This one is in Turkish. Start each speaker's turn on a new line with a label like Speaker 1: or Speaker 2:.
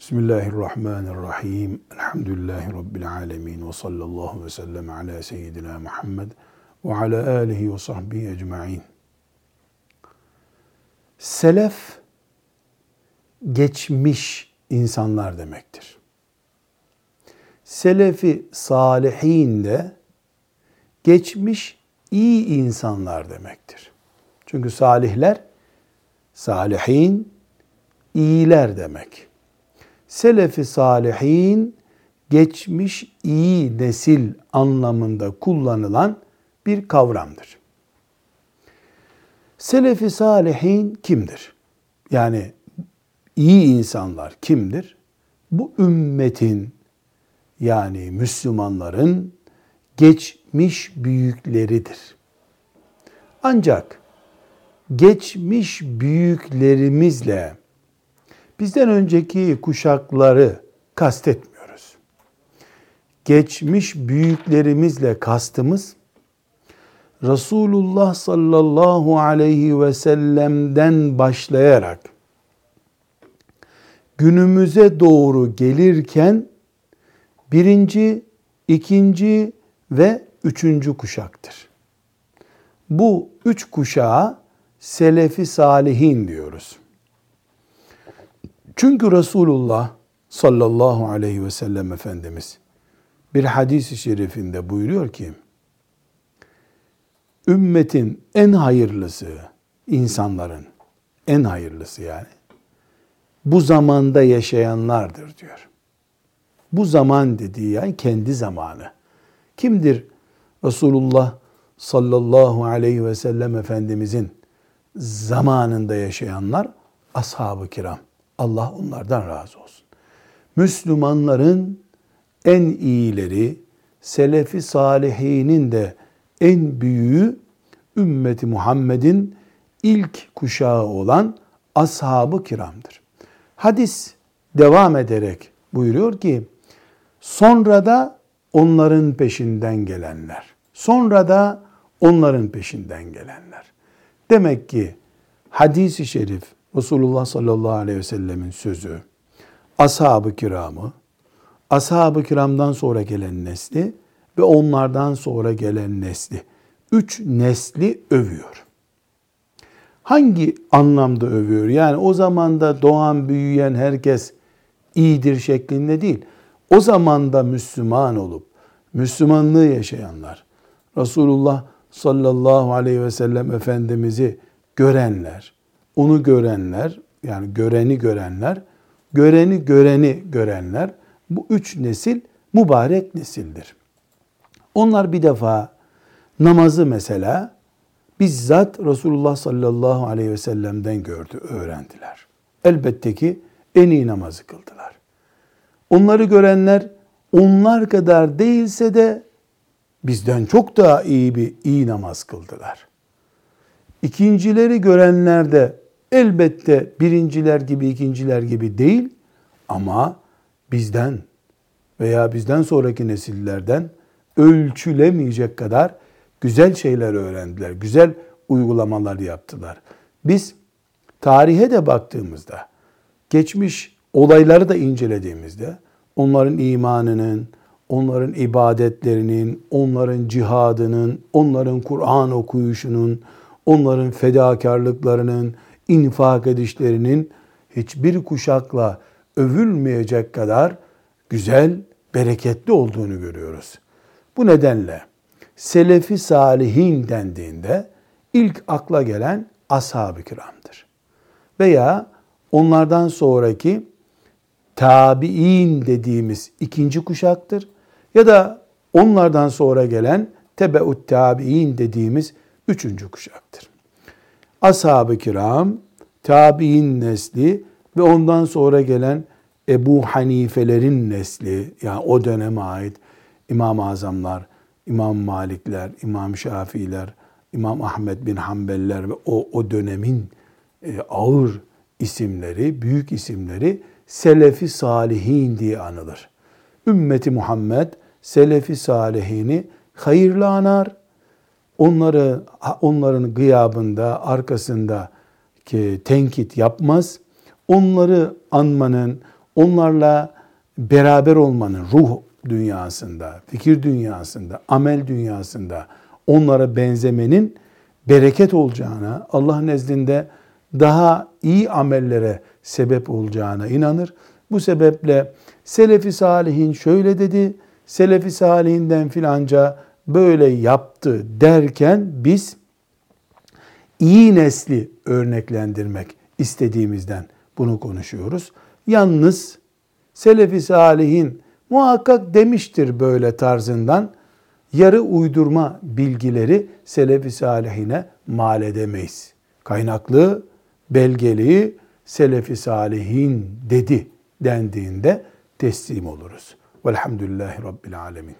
Speaker 1: Bismillahirrahmanirrahim. Elhamdülillahi Rabbil alemin. Ve sallallahu ve sellem ala seyyidina Muhammed ve ala alihi ve sahbihi ecma'in. Selef, geçmiş insanlar demektir. Selefi salihin de geçmiş iyi insanlar demektir. Çünkü salihler, salihin, iyiler demek. Selefi salihin geçmiş iyi nesil anlamında kullanılan bir kavramdır. Selefi salihin kimdir? Yani iyi insanlar kimdir? Bu ümmetin yani Müslümanların geçmiş büyükleridir. Ancak geçmiş büyüklerimizle bizden önceki kuşakları kastetmiyoruz. Geçmiş büyüklerimizle kastımız Resulullah sallallahu aleyhi ve sellem'den başlayarak günümüze doğru gelirken birinci, ikinci ve üçüncü kuşaktır. Bu üç kuşağa Selefi Salihin diyoruz. Çünkü Resulullah sallallahu aleyhi ve sellem Efendimiz bir hadis-i şerifinde buyuruyor ki, ümmetin en hayırlısı, insanların en hayırlısı yani, bu zamanda yaşayanlardır diyor. Bu zaman dediği yani kendi zamanı. Kimdir Resulullah sallallahu aleyhi ve sellem Efendimizin zamanında yaşayanlar? Ashab-ı kiram. Allah onlardan razı olsun. Müslümanların en iyileri, selefi salihinin de en büyüğü ümmeti Muhammed'in ilk kuşağı olan ashab-ı kiramdır. Hadis devam ederek buyuruyor ki sonra da onların peşinden gelenler. Sonra da onların peşinden gelenler. Demek ki hadisi şerif Resulullah sallallahu aleyhi ve sellemin sözü, ashab-ı kiramı, ashab-ı kiramdan sonra gelen nesli ve onlardan sonra gelen nesli, üç nesli övüyor. Hangi anlamda övüyor? Yani o zamanda doğan, büyüyen herkes iyidir şeklinde değil. O zamanda Müslüman olup, Müslümanlığı yaşayanlar, Resulullah sallallahu aleyhi ve sellem Efendimiz'i görenler, onu görenler, yani göreni görenler, göreni göreni görenler, bu üç nesil mübarek nesildir. Onlar bir defa namazı mesela bizzat Resulullah sallallahu aleyhi ve sellem'den gördü, öğrendiler. Elbette ki en iyi namazı kıldılar. Onları görenler onlar kadar değilse de bizden çok daha iyi bir iyi namaz kıldılar. İkincileri görenler de elbette birinciler gibi ikinciler gibi değil ama bizden veya bizden sonraki nesillerden ölçülemeyecek kadar güzel şeyler öğrendiler. Güzel uygulamalar yaptılar. Biz tarihe de baktığımızda, geçmiş olayları da incelediğimizde onların imanının, onların ibadetlerinin, onların cihadının, onların Kur'an okuyuşunun, onların fedakarlıklarının, infak edişlerinin hiçbir kuşakla övülmeyecek kadar güzel, bereketli olduğunu görüyoruz. Bu nedenle selefi salihin dendiğinde ilk akla gelen ashab-ı kiramdır. Veya onlardan sonraki tabi'in dediğimiz ikinci kuşaktır. Ya da onlardan sonra gelen tebeut tabi'in dediğimiz üçüncü kuşaktır. Ashab-ı kiram, tabi'in nesli ve ondan sonra gelen Ebu Hanifelerin nesli, yani o döneme ait İmam-ı Azamlar, İmam Malikler, İmam Şafiiler, İmam Ahmet bin Hanbeller ve o, o dönemin e, ağır isimleri, büyük isimleri Selefi Salihin diye anılır. Ümmeti Muhammed Selefi Salihini hayırlı anar. Onları onların gıyabında, arkasında ki tenkit yapmaz. Onları anmanın, onlarla beraber olmanın ruh dünyasında, fikir dünyasında, amel dünyasında onlara benzemenin bereket olacağına, Allah nezdinde daha iyi amellere sebep olacağına inanır. Bu sebeple Selefi Salihin şöyle dedi, Selefi Salihinden filanca böyle yaptı derken biz iyi nesli örneklendirmek istediğimizden bunu konuşuyoruz. Yalnız Selefi Salihin muhakkak demiştir böyle tarzından yarı uydurma bilgileri Selefi Salihine mal edemeyiz. Kaynaklı, belgeli Selefi Salihin dedi dendiğinde teslim oluruz. Velhamdülillahi Rabbil Alemin.